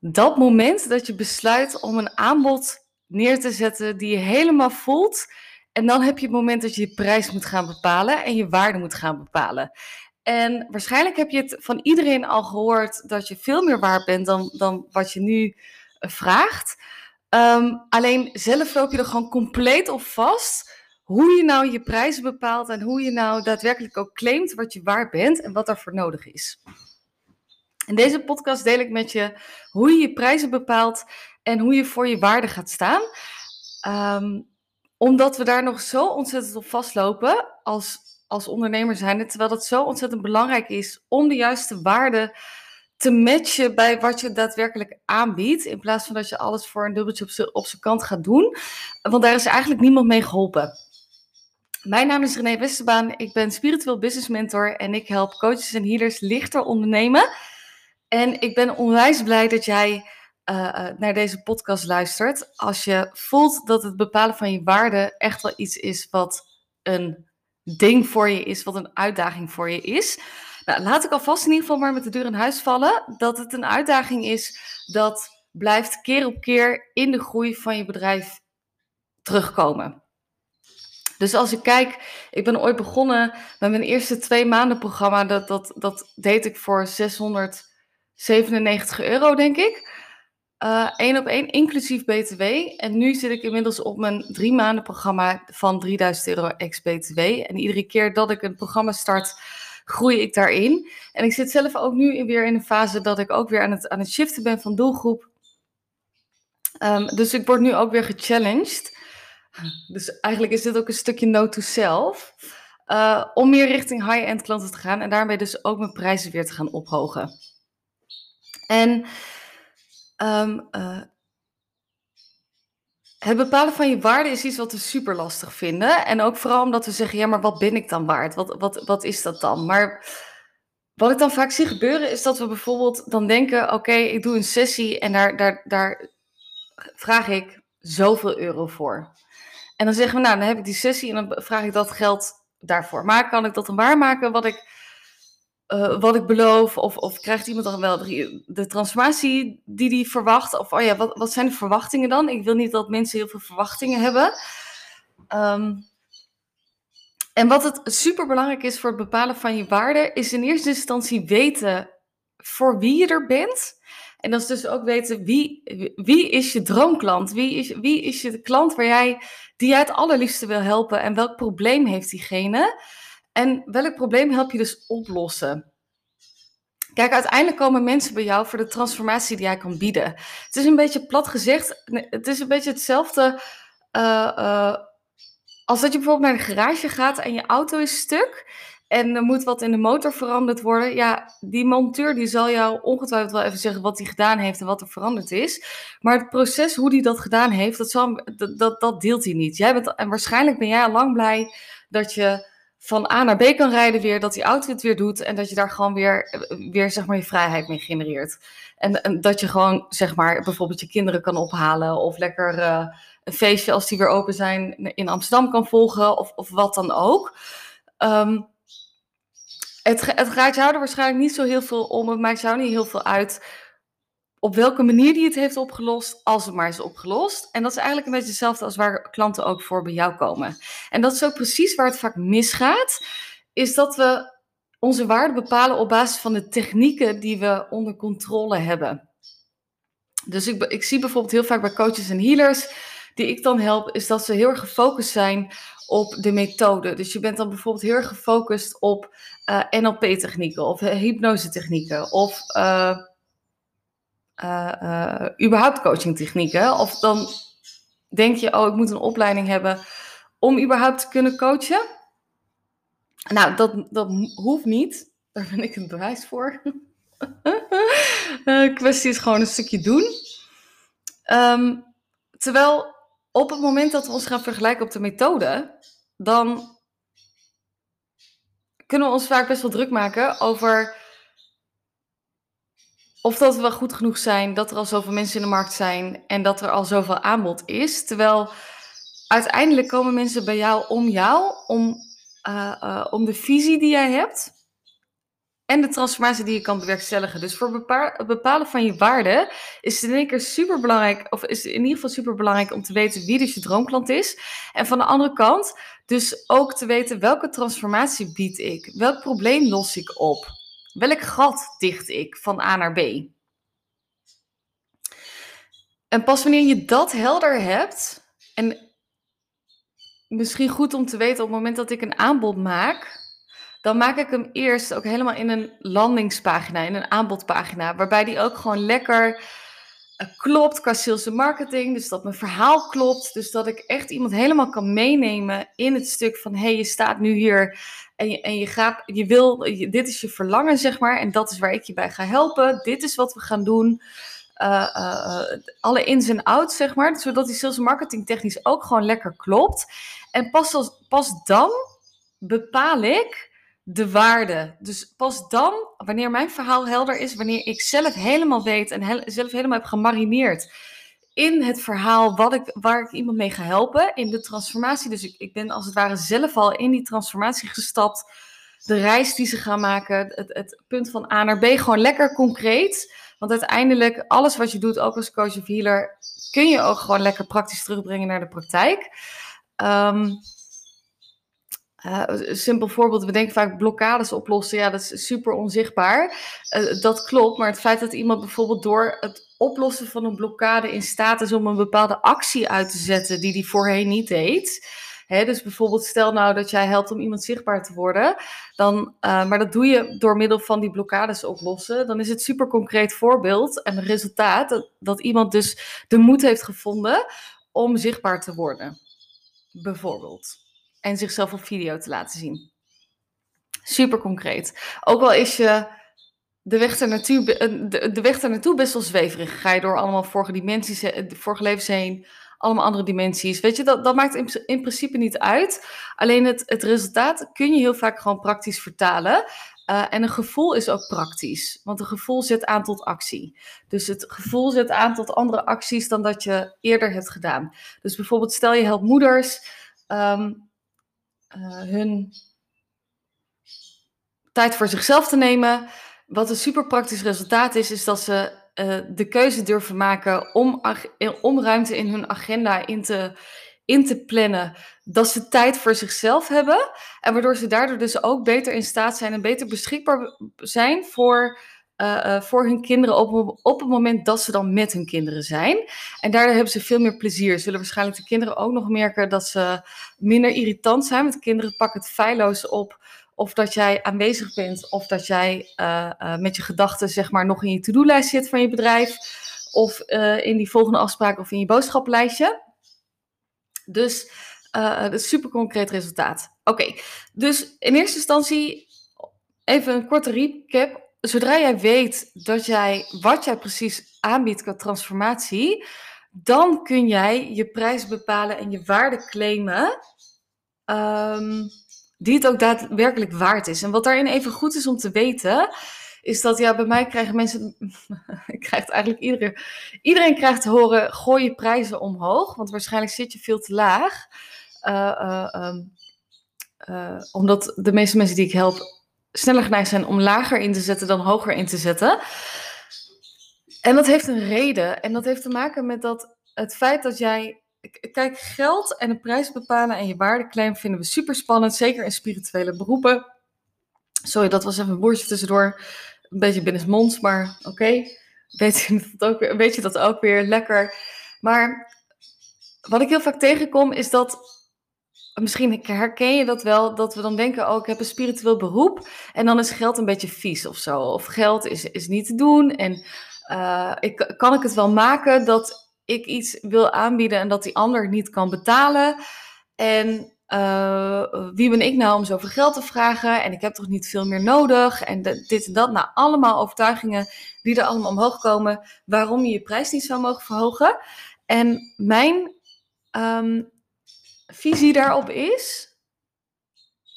dat moment dat je besluit om een aanbod neer te zetten die je helemaal voelt. En dan heb je het moment dat je je prijs moet gaan bepalen en je waarde moet gaan bepalen. En waarschijnlijk heb je het van iedereen al gehoord dat je veel meer waard bent dan, dan wat je nu eh, vraagt. Ehm, alleen zelf loop je er gewoon compleet op vast hoe je nou je prijzen bepaalt en hoe je nou daadwerkelijk ook claimt wat je waard bent en wat daarvoor nodig is. In deze podcast deel ik met je hoe je je prijzen bepaalt en hoe je voor je waarde gaat staan. Ehm, omdat we daar nog zo ontzettend op vastlopen als, als ondernemer zijn. Terwijl het zo ontzettend belangrijk is om de juiste waarde te matchen bij wat je daadwerkelijk aanbiedt. In plaats van dat je alles voor een dubbeltje op zijn kant gaat doen. Want daar is eigenlijk niemand mee geholpen. Mijn naam is René Westerbaan. Ik ben spiritueel business mentor en ik help coaches en healers lichter ondernemen. En ik ben onwijs blij dat jij uh, naar deze podcast luistert. Als je voelt dat het bepalen van je waarde echt wel iets is wat een ding voor je is, wat een uitdaging voor je is. Nou, laat ik alvast in ieder geval maar met de deur in huis vallen dat het een uitdaging is dat blijft keer op keer in de groei van je bedrijf terugkomen. Dus als ik kijk, ik ben ooit begonnen met mijn eerste twee maanden programma. Dat, dat, dat deed ik voor 697 euro, denk ik. Eén op één, inclusief BTW. En nu zit ik inmiddels op mijn drie maanden programma van 3000 euro ex-BTW. En iedere keer dat ik een programma start, groei ik daarin. En ik zit zelf ook nu weer in een fase dat ik ook weer aan het, aan het shiften ben van doelgroep. Um, dus ik word nu ook weer gechallenged. Dus eigenlijk is dit ook een stukje note to self. Uh, om meer richting high-end klanten te gaan en daarmee dus ook mijn prijzen weer te gaan ophogen. En um, uh, het bepalen van je waarde is iets wat we super lastig vinden. En ook vooral omdat we zeggen, ja, maar wat ben ik dan waard? Wat, wat, wat is dat dan? Maar wat ik dan vaak zie gebeuren is dat we bijvoorbeeld dan denken, oké, ik doe een sessie en daar, daar, daar vraag ik zoveel euro voor. En dan zeggen we, nou, dan heb ik die sessie en dan vraag ik dat geld daarvoor. Maar kan ik dat dan waarmaken wat ik, uh, wat ik beloof? Of, of krijgt iemand dan wel de, transformatie die die verwacht? Of oh ja, wat, wat zijn de verwachtingen dan? Ik wil niet dat mensen heel veel verwachtingen hebben. Um, en wat het super belangrijk is voor het bepalen van je waarde, is in eerste instantie weten voor wie je er bent. En dat is dus ook weten wie, wie is je droomklant? Wie is, wie is je klant waar jij, die jij het allerliefste wil helpen? En welk probleem heeft diegene? En welk probleem help je dus oplossen? Kijk, uiteindelijk komen mensen bij jou voor de transformatie die jij kan bieden. Het is een beetje plat gezegd, het is een beetje hetzelfde uh, uh, als dat je bijvoorbeeld naar de garage gaat en je auto is stuk en er moet wat in de motor veranderd worden. Ja, die monteur die zal jou ongetwijfeld wel even zeggen wat hij gedaan heeft en wat er veranderd is. Maar het proces, hoe hij dat gedaan heeft, dat, zal, dat, dat, dat deelt hij niet. Jij bent, en waarschijnlijk ben jij al lang blij dat je van A naar B kan rijden weer, dat die auto het weer doet en dat je daar gewoon weer, weer zeg maar je vrijheid mee genereert. En, en dat je gewoon zeg maar bijvoorbeeld je kinderen kan ophalen of lekker uh, een feestje als die weer open zijn in Amsterdam kan volgen of, of wat dan ook. Um, het, het gaat jou er waarschijnlijk niet zo heel veel om. Het maakt jou niet heel veel uit op welke manier die het heeft opgelost, als het maar is opgelost. En dat is eigenlijk een beetje hetzelfde als waar klanten ook voor bij jou komen. En dat is ook precies waar het vaak misgaat, is dat we onze waarde bepalen op basis van de technieken die we onder controle hebben. Dus ik, ik zie bijvoorbeeld heel vaak bij coaches en healers die ik dan help, is dat ze heel erg gefocust zijn op de methode. Dus je bent dan bijvoorbeeld heel erg gefocust op eh, NLP-technieken of uh, hypnose-technieken of uh, überhaupt coaching-technieken. Of dan denk je, oh, ik moet een opleiding hebben om überhaupt te kunnen coachen. Nou, dat, dat hoeft niet. Daar ben ik een bewijs voor. De kwestie is gewoon een stukje doen. Um, terwijl op het moment dat we ons gaan vergelijken op de methode, dan kunnen we ons vaak best wel druk maken over of dat we wel goed genoeg zijn, dat er al zoveel mensen in de markt zijn en dat er al zoveel aanbod is. Terwijl uiteindelijk komen mensen bij jou om jou, om, uh, uh, om de visie die jij hebt, en de transformatie die je kan bewerkstelligen. Dus voor het bepalen van je waarde is het in één keer super belangrijk, of is in ieder geval super belangrijk om te weten wie dus je droomklant is. En van de andere kant, dus ook te weten welke transformatie bied ik, welk probleem los ik op, welk gat dicht ik van A naar B. En pas wanneer je dat helder hebt, en misschien goed om te weten op het moment dat ik een aanbod maak, dan maak ik hem eerst ook helemaal in een landingspagina, in een aanbodpagina, waarbij die ook gewoon lekker klopt qua sales en marketing. Dus dat mijn verhaal klopt. Dus dat ik echt iemand helemaal kan meenemen in het stuk van, hé, hey, je staat nu hier en je, en je gaat, je wil, dit is je verlangen, zeg maar, en dat is waar ik je bij ga helpen. Dit is wat we gaan doen. Uh, uh, alle ins en outs, zeg maar. Zodat die sales en marketing technisch ook gewoon lekker klopt. En pas, pas dan bepaal ik de waarde. Dus pas dan, wanneer mijn verhaal helder is, wanneer ik zelf helemaal weet en zelf helemaal heb gemarineerd in het verhaal wat ik, waar ik iemand mee ga helpen, in de transformatie. Dus ik, ik ben als het ware zelf al in die transformatie gestapt. De reis die ze gaan maken, het, het punt van A naar B, gewoon lekker concreet. Want uiteindelijk, alles wat je doet, ook als coach of healer, kun je ook gewoon lekker praktisch terugbrengen naar de praktijk. Um, uh, een simpel voorbeeld, we denken vaak blokkades oplossen. Ja, dat is super onzichtbaar. Uh, dat klopt, maar het feit dat iemand bijvoorbeeld door het oplossen van een blokkade in staat is om een bepaalde actie uit te zetten die die voorheen niet deed. Hè, dus bijvoorbeeld, stel nou dat jij helpt om iemand zichtbaar te worden, dan, uh, maar dat doe je door middel van die blokkades oplossen. Dan is het super concreet voorbeeld en resultaat dat, dat iemand dus de moed heeft gevonden om zichtbaar te worden. Bijvoorbeeld en zichzelf op video te laten zien. Super concreet. Ook al is je de weg, naartoe, de, de weg naartoe best wel zweverig. Ga je door allemaal vorige dimensies, vorige levens heen, allemaal andere dimensies. Weet je, dat, dat maakt in, in principe niet uit. Alleen het, het resultaat kun je heel vaak gewoon praktisch vertalen. Uh, en een gevoel is ook praktisch, want een gevoel zet aan tot actie. Dus het gevoel zet aan tot andere acties dan dat je eerder hebt gedaan. Dus bijvoorbeeld, stel je helpt moeders. Um, uh, hun tijd voor zichzelf te nemen. Wat een super praktisch resultaat is, is dat ze uh, de keuze durven maken om, om ruimte in hun agenda in te, in te plannen. Dat ze tijd voor zichzelf hebben. En waardoor ze daardoor dus ook beter in staat zijn en beter beschikbaar zijn voor uh, voor hun kinderen op, op het moment dat ze dan met hun kinderen zijn. En daardoor hebben ze veel meer plezier. Zullen waarschijnlijk de kinderen ook nog merken dat ze minder irritant zijn. Want kinderen pakken het feilloos op. Of dat jij aanwezig bent, of dat jij uh, met je gedachten zeg maar nog in je to-do-lijst zit van je bedrijf. Of in die volgende afspraak of in je boodschappenlijstje. Dus dat is super concreet resultaat. Oké, dus in eerste instantie even een korte recap zodra jij weet dat jij, wat jij precies aanbiedt qua transformatie, dan kun jij je prijs bepalen en je waarde claimen. Um, die het ook daadwerkelijk waard is. En wat daarin even goed is om te weten, is dat ja, bij mij krijgen mensen, krijgt eigenlijk iedereen, iedereen krijgt te horen, gooi je prijzen omhoog, want waarschijnlijk zit je veel te laag. Uh, uh, um, uh, omdat de meeste mensen die ik help sneller geneigd zijn om lager in te zetten dan hoger in te zetten. En dat heeft een reden. En dat heeft te maken met dat het feit dat jij. Kijk, geld en de prijs bepalen en je waardeclaim vinden we super spannend. Zeker in spirituele beroepen. Sorry, dat was even een woordje tussendoor. Een beetje binnensmonds, maar oké. Weet, weet je dat ook weer lekker. Maar wat ik heel vaak tegenkom is dat misschien herken je dat wel, dat we dan denken, oh, ik heb een spiritueel beroep en dan is geld een beetje vies of zo. Of geld is, is niet te doen en uh, ik, kan ik het wel maken dat ik iets wil aanbieden en dat die ander niet kan betalen. En uh, wie ben ik nou om zoveel geld te vragen? En ik heb toch niet veel meer nodig? En dit en dat. Nou, allemaal overtuigingen die er allemaal omhoog komen. Waarom je je prijs niet zou mogen verhogen. En mijn um, visie daarop is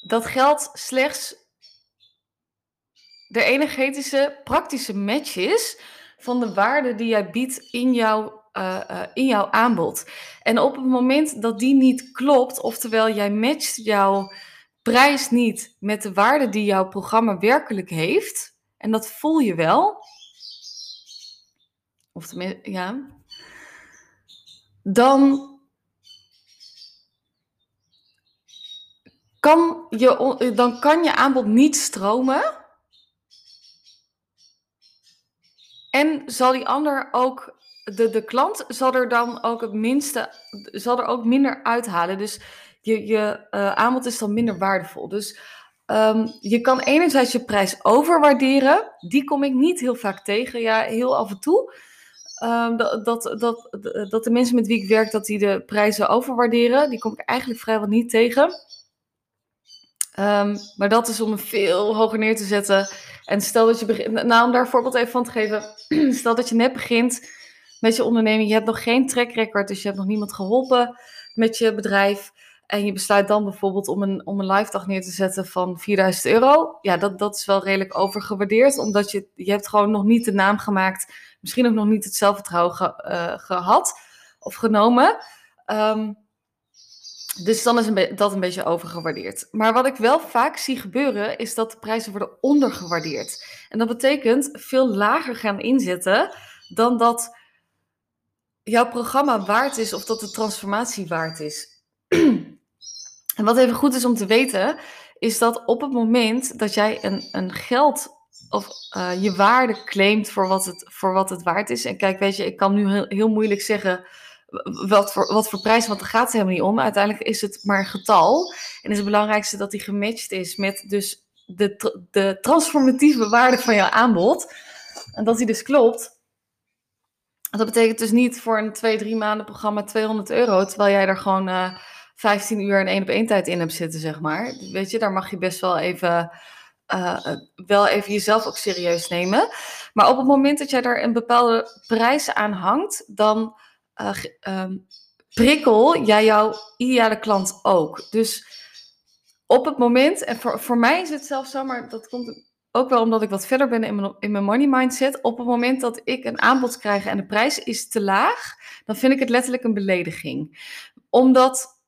dat geld slechts de energetische, praktische match is van de waarde die jij biedt in jouw, uh, uh, in jouw aanbod. En op het moment dat die niet klopt, oftewel jij matcht jouw prijs niet met de waarde die jouw programma werkelijk heeft, en dat voel je wel, of tenminste, ja, dan kan je, dan kan je aanbod niet stromen. En zal die ander ook, de, de klant zal er dan ook het minste, zal er ook minder uithalen. Dus je, je uh, aanbod is dan minder waardevol. Dus um, je kan enerzijds je prijs overwaarderen. Die kom ik niet heel vaak tegen. Ja, heel af en toe. Um, dat, dat, dat, dat de mensen met wie ik werk, dat die de prijzen overwaarderen. Die kom ik eigenlijk vrijwel niet tegen. Um, maar dat is om een veel hoger neer te zetten. En stel dat je begint, nou om daar een voorbeeld even van te geven. stel dat je net begint met je onderneming. Je hebt nog geen track record, dus je hebt nog niemand geholpen met je bedrijf. En je besluit dan bijvoorbeeld om een, om een live dag neer te zetten van 4000 euro. Ja, dat, dat is wel redelijk overgewaardeerd. Omdat je, je hebt gewoon nog niet de naam gemaakt. Misschien ook nog niet het zelfvertrouwen ge, uh, gehad of genomen. Um, dus dan is dat een beetje overgewaardeerd. Maar wat ik wel vaak zie gebeuren, is dat de prijzen worden ondergewaardeerd. En dat betekent veel lager gaan inzetten dan dat jouw programma waard is of dat de transformatie waard is. en wat even goed is om te weten, is dat op het moment dat jij een, een geld of uh, je waarde claimt voor wat, het, voor wat het waard is. En kijk, weet je, ik kan nu heel moeilijk zeggen wat voor, wat voor prijs, want daar gaat het helemaal niet om. Uiteindelijk is het maar een getal. En is het belangrijkste dat die gematcht is met dus de, de transformatieve waarde van jouw aanbod. En dat die dus klopt. Dat betekent dus niet voor een 2, 3 maanden programma 200 euro, terwijl jij er gewoon uh, eh, 15 uur en één op één tijd in hebt zitten, zeg maar. Weet je, daar mag je best wel even, uh, wel even jezelf ook serieus nemen. Maar op het moment dat jij daar een bepaalde prijs aan hangt, dan uh, um, prikkel jij jouw ideale klant ook. Dus op het moment, en voor, voor mij is het zelfs zo, maar dat komt ook wel omdat ik wat verder ben in mijn, in mijn money mindset. Op het moment dat ik een aanbod krijg en de prijs is te laag, dan vind ik het letterlijk een belediging. Omdat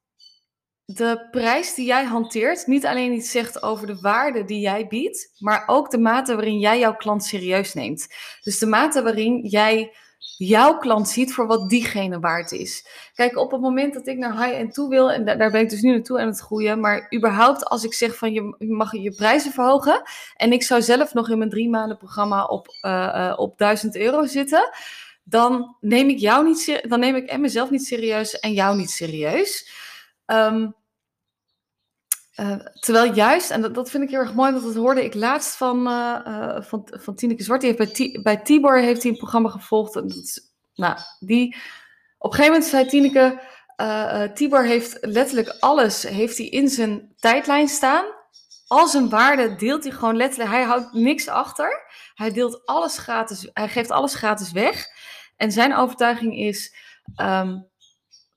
de prijs die jij hanteert niet alleen iets zegt over de waarde die jij biedt, maar ook de mate waarin jij jouw klant serieus neemt. Dus de mate waarin jij jouw klant ziet voor wat diegene waard is. Kijk, op het moment dat ik naar high-end toe wil, en daar ben ik dus nu naartoe aan het groeien, maar überhaupt als ik zeg van je mag je prijzen verhogen, en ik zou zelf nog in mijn drie maanden programma op, uh, op 1000 euro zitten, dan neem ik jou niet, dan neem ik en mezelf niet serieus en jou niet serieus. Um, uh, terwijl juist, en dat, vind ik heel erg mooi, want dat hoorde ik laatst van, uh, uh, van, van Tineke Zwart. Die heeft bij, bij Tibor heeft hij een programma gevolgd. En dat nou, die, op een gegeven moment zei Tineke, Tibor heeft letterlijk alles heeft hij in zijn tijdlijn staan. Al zijn waarde deelt hij gewoon letterlijk. Hij houdt niks achter. Hij deelt alles gratis, hij geeft alles gratis weg. En zijn overtuiging is, um,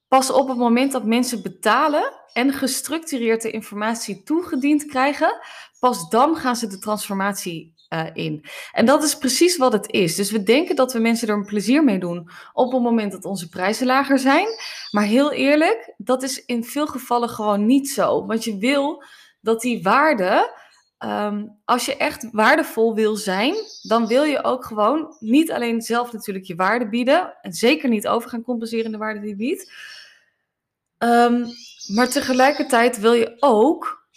pas op het moment dat mensen betalen en gestructureerde informatie toegediend krijgen, pas dan gaan ze de transformatie uh, in. En dat is precies wat het is. Dus we denken dat we mensen er een plezier mee doen op het moment dat onze prijzen lager zijn. Maar heel eerlijk, dat is in veel gevallen gewoon niet zo. Want je wil dat die waarde. Um, als je echt waardevol wil zijn, dan wil je ook gewoon niet alleen zelf natuurlijk je waarde bieden. En zeker niet over gaan compenseren in de waarde die je biedt. Um, maar tegelijkertijd wil je ook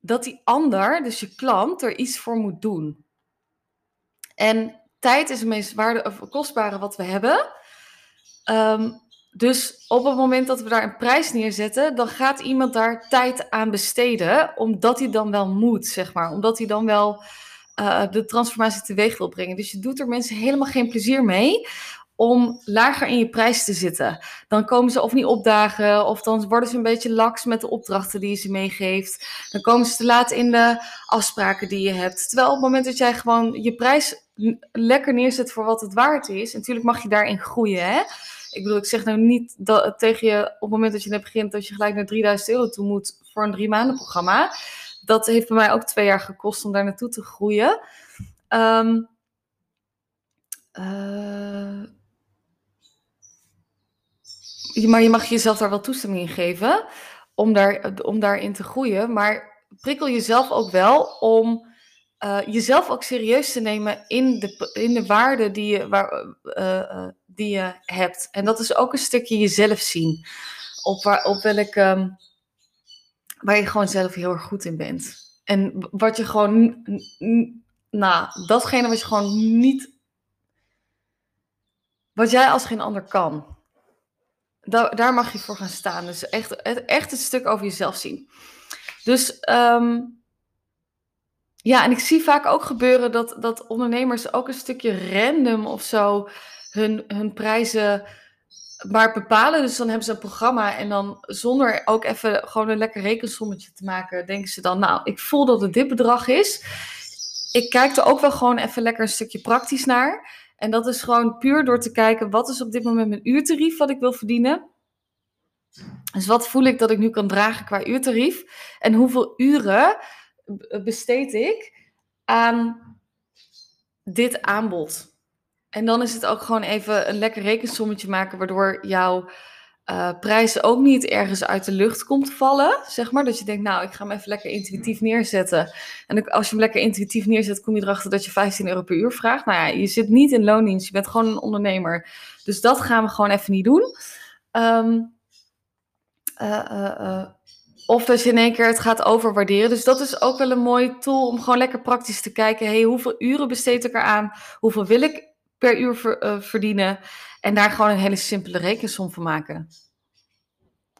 dat die ander, dus je klant, er iets voor moet doen. En tijd is het meest waarde, kostbare wat we hebben. Um, dus op het moment dat we daar een prijs neerzetten, dan gaat iemand daar tijd aan besteden, omdat hij dan wel moet, zeg maar. Omdat hij dan wel uh, de transformatie teweeg wil brengen. Dus je doet er mensen helemaal geen plezier mee, om lager in je prijs te zitten. Dan komen ze of niet opdagen, of dan worden ze een beetje laks met de opdrachten die je ze meegeeft. Dan komen ze te laat in de afspraken die je hebt. Terwijl op het moment dat jij gewoon je prijs lekker neerzet voor wat het waard is, natuurlijk mag je daarin groeien. Hè? Ik bedoel, ik zeg nou niet dat, tegen je op het moment dat je net begint dat je gelijk naar 3000 euro toe moet voor een drie maanden programma. Dat heeft bij mij ook twee jaar gekost om daar naartoe te groeien. Um, uh, maar je mag jezelf daar wel toestemming in geven om, daar, om daarin te groeien. Maar prikkel jezelf ook wel om uh, jezelf ook serieus te nemen in de, in de waarde die je, waar, uh, die je hebt. En dat is ook een stukje jezelf zien. Op, waar, op welk, um, waar je gewoon zelf heel erg goed in bent. En wat je gewoon, nou, datgene wat je gewoon niet, wat jij als geen ander kan. Daar, mag je voor gaan staan. Dus echt, echt het stuk over jezelf zien. Dus um, ja, en ik zie vaak ook gebeuren dat, dat ondernemers ook een stukje random of zo hun, hun prijzen maar bepalen. Dus dan hebben ze een programma en dan zonder ook even gewoon een lekker rekensommetje te maken, denken ze dan, nou, ik voel dat het dit bedrag is. Ik kijk er ook wel gewoon even lekker een stukje praktisch naar. En dat is gewoon puur door te kijken, wat is op dit moment mijn uurtarief wat ik wil verdienen? Dus wat voel ik dat ik nu kan dragen qua uurtarief? En hoeveel uren besteed ik aan dit aanbod? En dan is het ook gewoon even een lekker rekensommetje maken, waardoor jouw uh, prijs ook niet ergens uit de lucht komt vallen. Zeg maar dat je denkt, nou, ik ga hem even lekker intuïtief neerzetten. En als je hem lekker intuïtief neerzet, kom je erachter dat je 15 euro per uur vraagt. Nou ja, je zit niet in loondienst, je bent gewoon een ondernemer. Dus dat gaan we gewoon even niet doen. Um, uh, of dat je in één keer het gaat overwaarderen. Dus dat is ook wel een mooi tool om gewoon lekker praktisch te kijken. Hey, hoeveel uren besteed ik eraan? Hoeveel wil ik per uur verdienen? En daar gewoon een hele simpele rekensom van maken.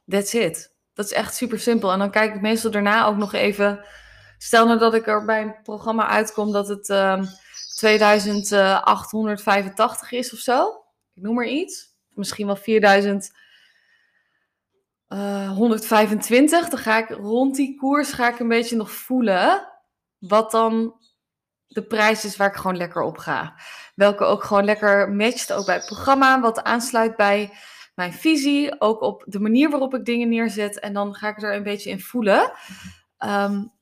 That's it. Dat is echt super simpel. En dan kijk ik meestal daarna ook nog even. Stel nou dat ik er bij een programma uitkom dat het uh, ehm, 2885 is of zo. Ik noem maar iets. Misschien wel 4000. 125, eh, dan ga ik rond die koers ga ik een beetje nog voelen wat dan de prijs is waar ik gewoon lekker op ga. Welke ook gewoon lekker matcht, ook bij het programma, wat aansluit bij mijn visie, ook op de manier waarop ik dingen neerzet. En dan ga ik er een beetje in voelen. Um,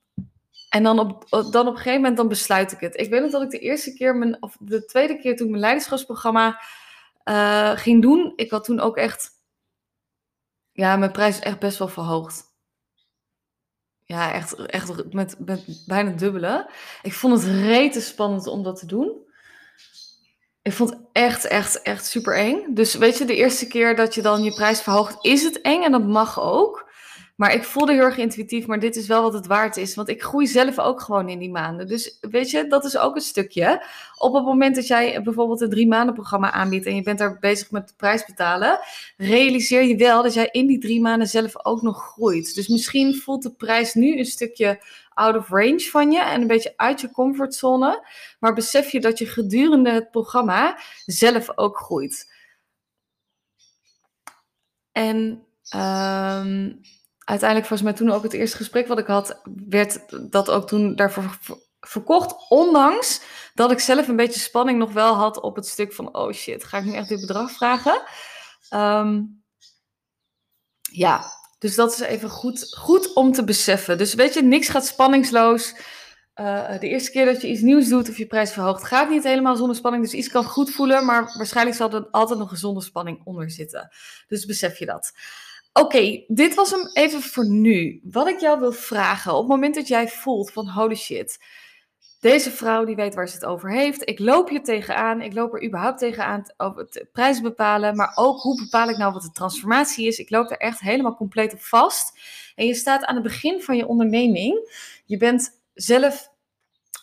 en dan op, dan op een gegeven moment dan besluit ik het. Ik weet nog dat ik de eerste keer, mijn, of de tweede keer toen ik mijn leiderschapsprogramma uh, ging doen. Ik had toen ook echt ja, mijn prijs echt best wel verhoogd. Ja, echt, echt met, bijna dubbele. Ik vond het rete spannend om dat te doen. Ik vond het echt, echt, echt super eng. Dus weet je, de eerste keer dat je dan je prijs verhoogt, is het eng en dat mag ook. Maar ik voelde heel erg intuïtief, maar dit is wel wat het waard is. Want ik groei zelf ook gewoon in die maanden. Dus weet je, dat is ook een stukje. Op het moment dat jij bijvoorbeeld een drie maanden programma aanbiedt en je bent daar bezig met de prijs betalen, realiseer je wel dat jij in die drie maanden zelf ook nog groeit. Dus misschien voelt de prijs nu een stukje out of range van je en een beetje uit je comfortzone. Maar besef je dat je gedurende het programma zelf ook groeit. En um, uiteindelijk, volgens mij toen ook het eerste gesprek wat ik had, werd dat ook toen daarvoor verkocht. Ondanks dat ik zelf een beetje spanning nog wel had op het stuk van, oh shit, ga ik nu echt dit bedrag vragen? Um, ja, dus dat is even goed, goed om te beseffen. Dus weet je, niks gaat spanningsloos. Uh, de eerste keer dat je iets nieuws doet of je prijs verhoogt, gaat niet helemaal zonder spanning. Dus iets kan goed voelen, maar waarschijnlijk zal er altijd nog gezonde spanning onder zitten. Dus besef je dat. Oké, dit was hem even voor nu. Wat ik jou wil vragen, op het moment dat jij voelt van holy shit, deze vrouw die weet waar ze het over heeft. Ik loop hier tegenaan. Ik loop er überhaupt tegenaan over het prijs bepalen. Maar ook hoe bepaal ik nou wat de transformatie is. Ik loop er echt helemaal compleet op vast. En je staat aan het begin van je onderneming. Je bent zelf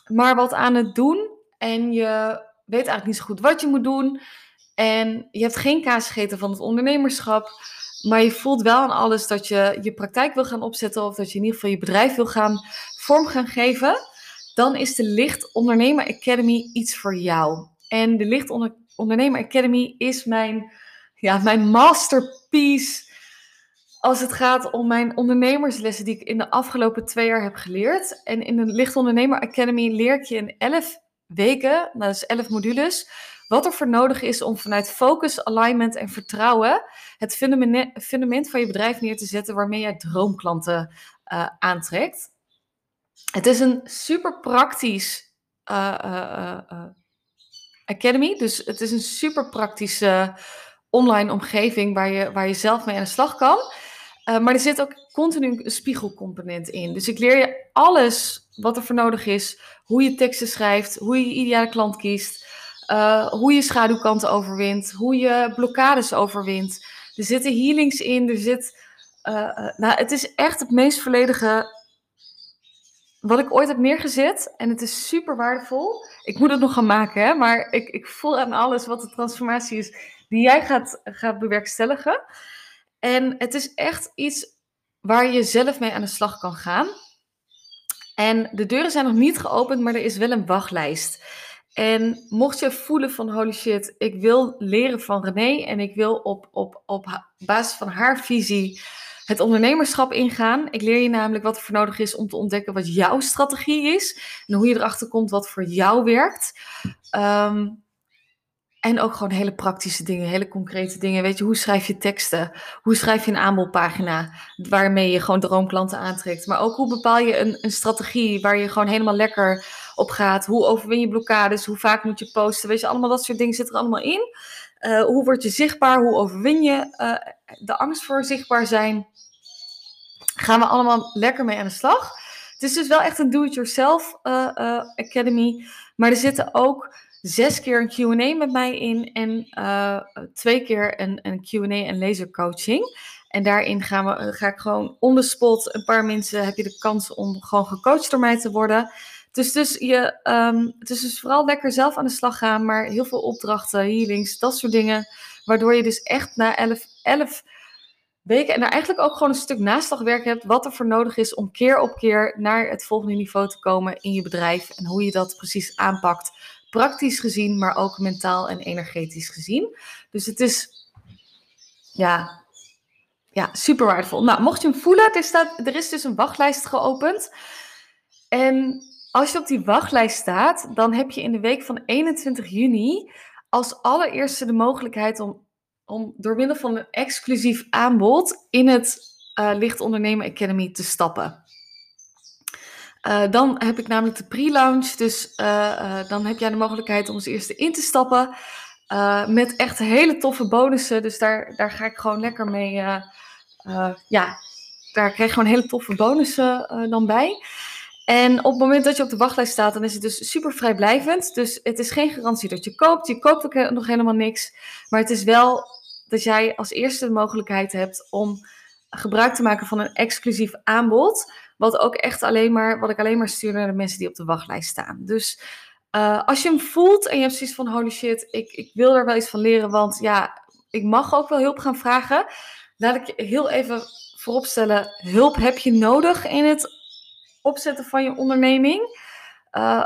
maar wat aan het doen. En je weet eigenlijk niet zo goed wat je moet doen. En je hebt geen kaas gegeten van het ondernemerschap. Maar je voelt wel aan alles dat je je praktijk wil gaan opzetten of dat je in ieder geval je bedrijf wil gaan vorm gaan geven. Dan is de Licht Ondernemer Academy iets voor jou. En de Licht Ondernemer Academy is mijn, ja, mijn masterpiece als het gaat om mijn ondernemerslessen die ik in de afgelopen twee jaar heb geleerd. En in de Licht Ondernemer Academy leer ik je in elf weken, nou, dat is elf modules, wat er voor nodig is om vanuit focus, alignment en vertrouwen het fundament van je bedrijf neer te zetten waarmee jij droomklanten uh, aantrekt. Het is een super praktisch uh, uh, academy, dus het is een super praktische online omgeving waar je, waar je zelf mee aan de slag kan. maar er zit ook continu een spiegelcomponent in. Dus ik leer je alles wat er voor nodig is. Hoe je teksten schrijft, hoe je je ideale klant kiest. Uh, hoe je schaduwkanten overwint, hoe je blokkades overwint. Er zitten healings in, er zit. Uh, uh, nou, het is echt het meest volledige wat ik ooit heb neergezet. En het is super waardevol. Ik moet het nog gaan maken, hè, maar ik, ik voel aan alles wat de transformatie is die jij gaat, gaat bewerkstelligen. En het is echt iets waar je zelf mee aan de slag kan gaan. En de deuren zijn nog niet geopend, maar er is wel een wachtlijst. En mocht je voelen van holy shit, ik wil leren van René en ik wil op, op, op basis van haar visie het ondernemerschap ingaan. Ik leer je namelijk wat er voor nodig is om te ontdekken wat jouw strategie is en hoe je erachter komt wat voor jou werkt. Um, en ook gewoon hele praktische dingen, hele concrete dingen. Weet je, hoe schrijf je teksten? Hoe schrijf je een aanbodpagina waarmee je gewoon droomklanten aantrekt? Maar ook hoe bepaal je een, een strategie waar je gewoon helemaal lekker op gaat? Hoe overwin je blokkades? Hoe vaak moet je posten? Weet je, allemaal dat soort dingen zitten er allemaal in. Uh, hoe word je zichtbaar? Hoe overwin je uh, de angst voor zichtbaar zijn? Gaan we allemaal lekker mee aan de slag. Het is dus wel echt een do-it-yourself uh, academy. Maar er zitten ook zes keer een QA met mij in en uh, twee keer een, een QA en lasercoaching. En daarin gaan we, ga ik gewoon on the spot, een paar mensen heb je de kans om gewoon gecoacht door mij te worden. Dus, dus je, um, het is dus vooral lekker zelf aan de slag gaan, maar heel veel opdrachten, healings, dat soort dingen. Waardoor je dus echt na elf, elf weken en daar eigenlijk ook gewoon een stuk naslagwerk hebt, wat er voor nodig is om keer op keer naar het volgende niveau te komen in je bedrijf en hoe je dat precies aanpakt praktisch gezien, maar ook mentaal en energetisch gezien. Dus het is, ja, ja super waardevol. Nou, mocht je hem voelen, er, staat, er is dus een wachtlijst geopend. En als je op die wachtlijst staat, dan heb je in de week van 21 juni als allereerste de mogelijkheid om, om door middel van een exclusief aanbod in het uh, Licht Ondernemen Academy te stappen. Uh, dan heb ik namelijk de pre-launch. Dus uh, uh, dan heb jij de mogelijkheid om als eerste in te stappen. met echt hele toffe bonussen. Dus daar, daar ga ik gewoon lekker mee. ja, daar krijg je gewoon hele toffe bonussen dan bij. En op het moment dat je op de wachtlijst staat, dan is het dus super vrijblijvend. Dus het is geen garantie dat je koopt. Je koopt ook nog helemaal niks. Maar het is wel dat jij als eerste de mogelijkheid hebt om gebruik te maken van een exclusief aanbod. Wat ook echt alleen maar, wat ik alleen maar stuur naar de mensen die op de wachtlijst staan. Dus uh, als je hem voelt en je hebt zoiets van holy shit, ik, ik wil er wel iets van leren, want ja, ik mag ook wel hulp gaan vragen. Laat ik je heel even vooropstellen, hulp heb je nodig in het opzetten van je onderneming. Uh,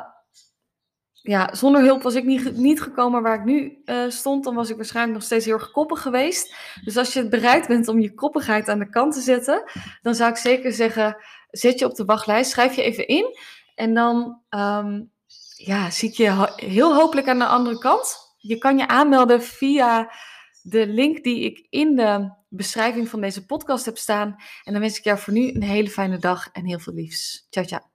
ja, zonder hulp was ik niet, niet gekomen waar ik nu uh, stond. Dan was ik waarschijnlijk nog steeds heel erg koppig geweest. Dus als je bereid bent om je koppigheid aan de kant te zetten, dan zou ik zeker zeggen: zet je op de wachtlijst, schrijf je even in. En dan um, ja, zie ik je heel hopelijk aan de andere kant. Je kan je aanmelden via de link die ik in de beschrijving van deze podcast heb staan. En dan wens ik jou voor nu een hele fijne dag en heel veel liefs. Ciao, ciao.